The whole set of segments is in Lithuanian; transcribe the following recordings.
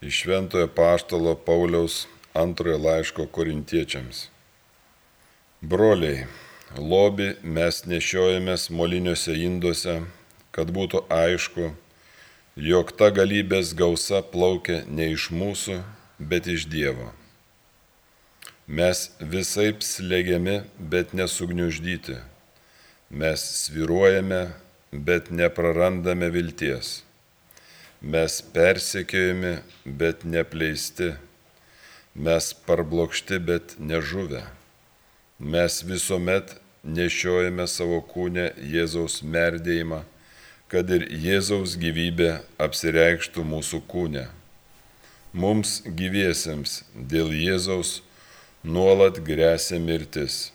Iš Šventojo Paštalo Pauliaus antrojo laiško korintiečiams. Broliai, lobį mes nešiojamės moliniuose induose, kad būtų aišku, jog ta galybės gausa plaukia ne iš mūsų, bet iš Dievo. Mes visai slegiami, bet nesugniuždyti. Mes sviruojame, bet neprarandame vilties Mes persekiojami, bet nepleisti. Mes parblokšti, bet nežuvę. Mes visuomet nešiojame savo kūnę Jėzaus merdėjimą, kad ir Jėzaus gyvybė apsireikštų mūsų kūne. Mums gyviesiems dėl Jėzaus nuolat grėsia mirtis,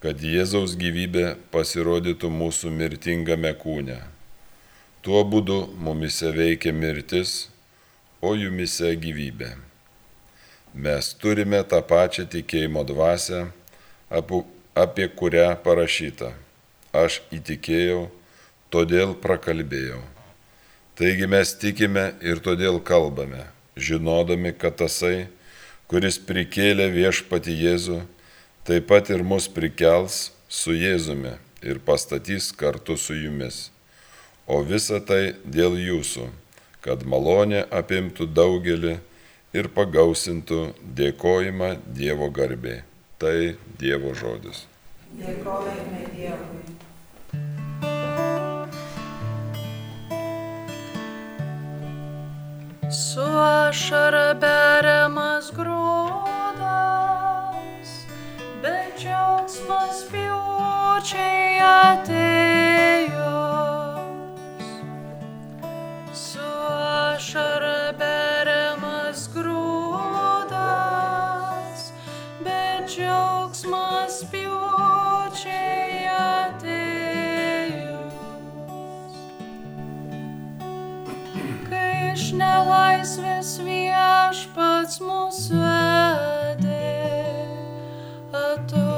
kad Jėzaus gyvybė pasirodytų mūsų mirtingame kūne. Tuo būdu mumise veikia mirtis, o jumise gyvybė. Mes turime tą pačią tikėjimo dvasę, apie kurią parašyta. Aš įtikėjau, todėl prakalbėjau. Taigi mes tikime ir todėl kalbame, žinodami, kad tasai, kuris prikėlė viešpati Jėzų, taip pat ir mus prikels su Jėzumi ir pastatys kartu su jumis o visa tai dėl jūsų, kad malonė apimtų daugelį ir pagausintų dėkojimą Dievo garbė. Tai Dievo žodis. Dėkojame Dievui. Su ašara beriamas grūdas, bet džiaugsmas piučiai atėjo. Ašara beriamas grūdas, bet džiaugsmas piučiai atėjus. Kai iš nelaisvės viešpats mūsų vedė, atrodė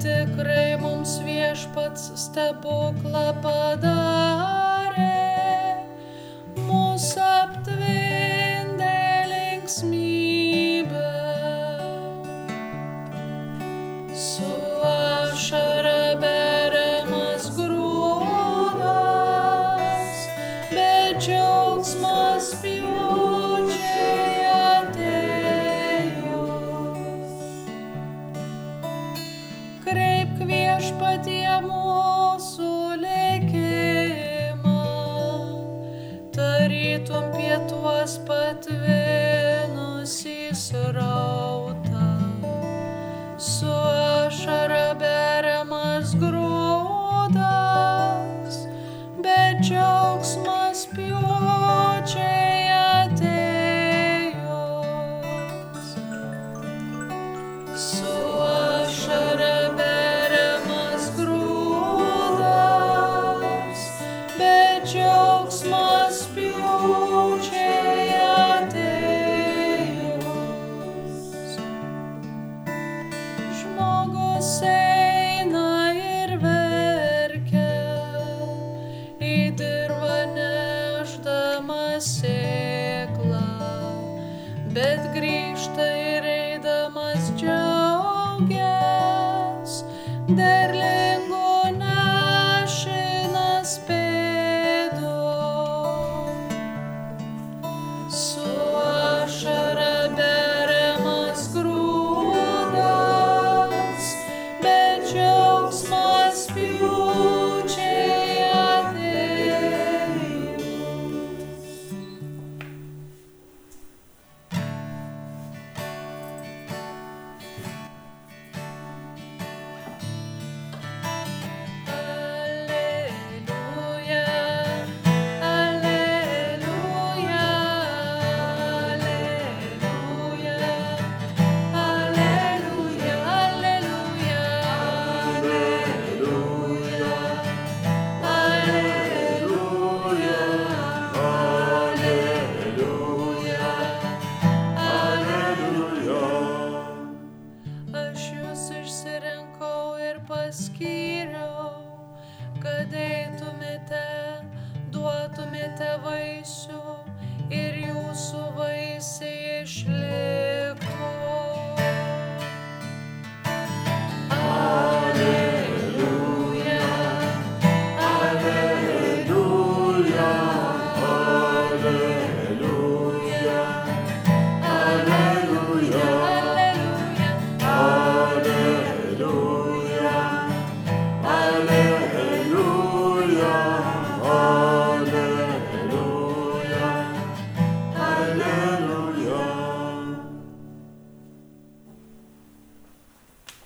Tikrai mums viešpats stebuklą padarė,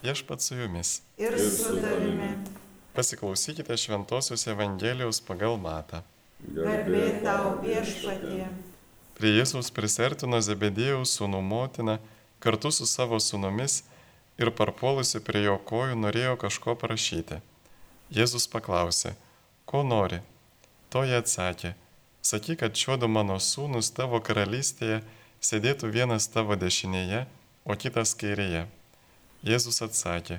Viešpat su jumis. ir su tavimi. Pasiklausykite Šventojios Evangelijos pagal Matą. Garbė tau viešpatie. Prie Jėzaus prisertino Zebedėjaus sūnų motina kartu su savo sūnumis ir parpuolusi prie jo kojų norėjo kažko prašyti. Jėzus paklausė, ko nori? Toji atsakė, sakyk, kad šiuodu mano sūnus tavo karalystėje sėdėtų vienas tavo dešinėje, o kitas kairėje. Jėzus atsakė,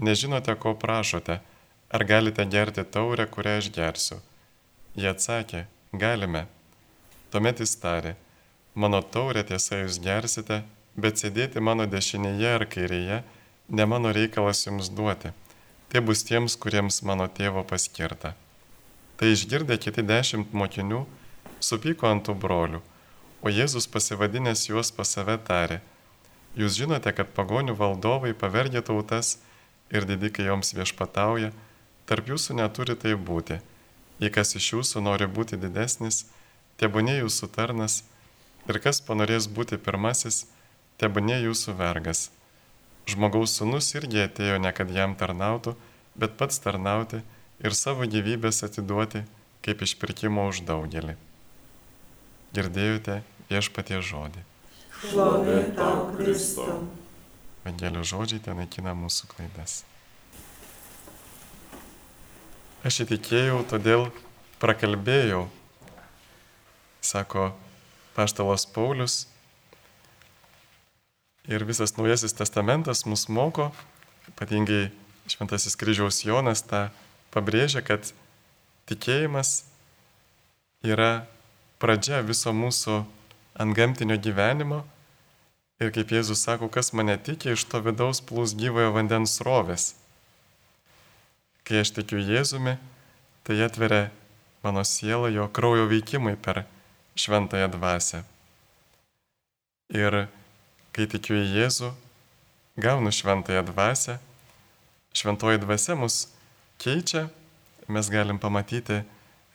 nežinote, ko prašote, ar galite gerti taurę, kurią aš gersiu. Jie atsakė, galime. Tuomet jis tarė, mano taurę tiesa jūs gersite, bet sėdėti mano dešinėje ar kairėje ne mano reikalas jums duoti. Tai bus tiems, kuriems mano tėvo paskirta. Tai išgirdę kiti dešimt mokinių, supyko ant tų brolių, o Jėzus pasivadinęs juos pas save tarė, jūs žinote, kad pagonių valdovai pavergia tautas ir didikai joms viešpatauja, tarp jūsų neturi tai būti. Jei kas iš jūsų nori būti didesnis, tebūnė jūsų tarnas, ir kas panorės būti pirmasis, tebūnė jūsų vergas. Žmogaus sūnus irgi atėjo ne kad jam tarnautų, bet pats tarnauti ir savo gyvybės atiduoti kaip išpirkimo už daugelį. Girdėjote viešpatie žodį. Šlovė tau, Kristau. Evangelio žodžiai ten naikina mūsų klaidas. Aš įtikėjau, todėl prakalbėjau, sako paštalas Paulius. Ir visas Naujasis testamentas mus moko, ypatingai Šventasis kryžiaus Jonas tą pabrėžia, kad tikėjimas yra pradžia viso mūsų antgamtinio gyvenimo. Ir kaip Jėzus sako, kas mane tikė, iš to vidaus plūs gyvojo vandens rovės. Kai aš tikiu Jėzumi, tai atveria mano sielą jo kraujo veikimai per šventąją dvasę. Ir kai tikiu į Jėzų, gaunu šventąją dvasę, šventoji dvasia mus keičia, mes galim pamatyti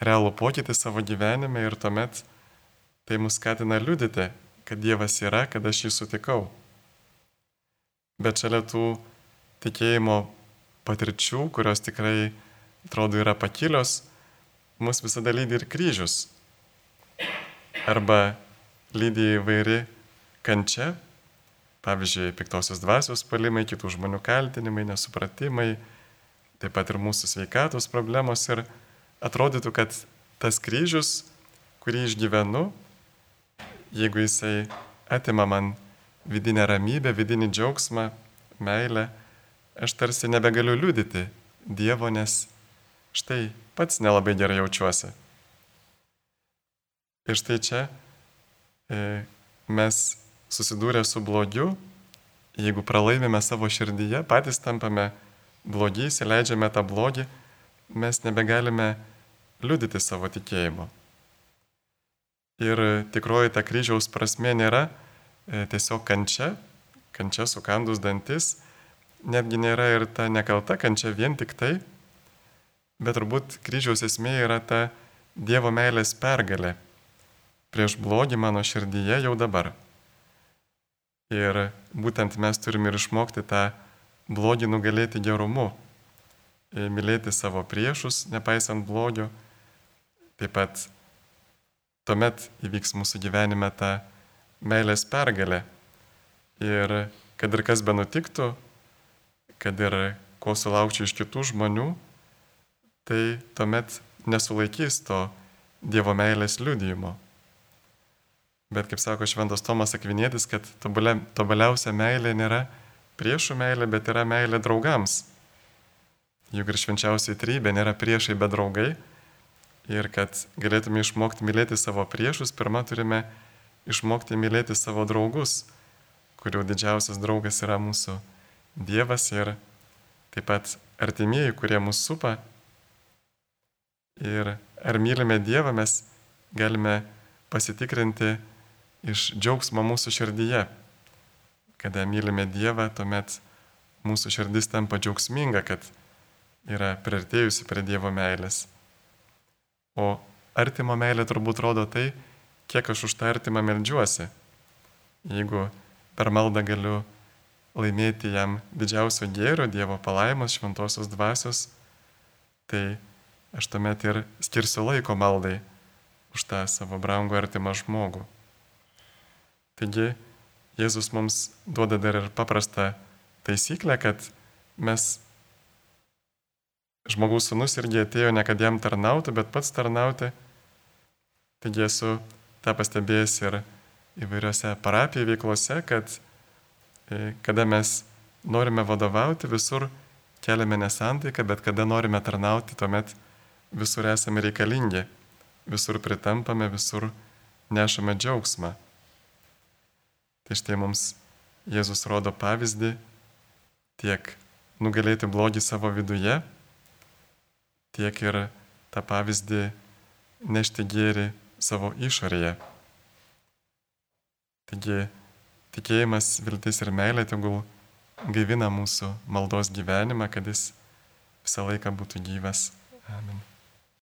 realų pokytį savo gyvenime ir tuomet tai mus skatina liudyti, kad Dievas yra, kad aš jį sutikau. Bet šalia tų tikėjimo patirčių, kurios tikrai atrodo yra pakilios, mus visada lydi ir kryžius. Arba lydi įvairi kančia, pavyzdžiui, piktosios dvasios palimai, kitų žmonių kaltinimai, nesupratimai, taip pat ir mūsų sveikatos problemos ir atrodytų, kad tas kryžius, kurį išgyvenu, jeigu jisai atima man vidinę ramybę, vidinį džiaugsmą, meilę, aš tarsi nebegaliu liudyti Dievo, nes štai pats nelabai gerai jaučiuosi. Ir štai čia e, mes susidūrę su blogiu, jeigu pralaimime savo širdyje, patys tampame blogi, įsileidžiame tą blogį, mes nebegalime liudyti savo tikėjimo. Ir tikroji ta kryžiaus prasme nėra e, tiesiog kančia, kančia sukandus dantis, netgi nėra ir ta nekalta kančia vien tik tai, bet turbūt kryžiaus esmė yra ta Dievo meilės pergalė prieš blogį mano širdyje jau dabar. Ir būtent mes turime ir išmokti tą blogį nugalėti gerumu, mylėti savo priešus, nepaisant blogio. Taip pat tuomet įvyks mūsų gyvenime ta meilės pergalė. Ir kad ir kas be nutiktų, kad ir ko sulaukčiau iš kitų žmonių, tai tuomet nesulaikys to Dievo meilės liudijimo. Bet kaip sako Šventas Tomas Akvinėtis, kad tobulia, tobuliausia meilė nėra priešų meilė, bet yra meilė draugams. Juk ir švenčiausiai trybė nėra priešai, bet draugai. Ir kad galėtume išmokti mylėti savo priešus, pirmą turime išmokti mylėti savo draugus, kurių didžiausias draugas yra mūsų Dievas ir taip pat artimieji, kurie mus supa Ir ar mylime Dievą, mes galime pasitikrinti iš džiaugsmo mūsų širdyje. Kada mylime Dievą, tuomet mūsų širdis tampa džiaugsminga, kad yra priartėjusi prie Dievo meilės. O artimo meilė turbūt rodo tai, kiek aš už tą artimą melžiuosi. Jeigu per maldą galiu laimėti jam didžiausio gėrio, Dievo palaimos, šventosios dvasios, tai aš tuomet ir skirsiu laiko maldai už tą savo brangų artimą žmogų. Taigi Jėzus mums duoda dar ir paprastą taisyklę, kad mes žmogaus sunus irgi atėjo ne kad jam tarnauti, bet pats tarnauti. Taigi esu tą pastebėjęs ir įvairiose parapijų veiklose, kad e, kada mes norime vadovauti, visur keliame nesantaiką, bet kada norime tarnauti, tuomet visur esame reikalingi, visur pritampame, visur nešame džiaugsmą. Tai štai mums Jėzus rodo pavyzdį tiek nugalėti blogį savo viduje, tiek ir tą pavyzdį nešti gėrį savo išorėje. Taigi tikėjimas, viltis ir meilė tegul gaivina mūsų maldos gyvenimą, kad jis visą laiką būtų gyvas. Amen.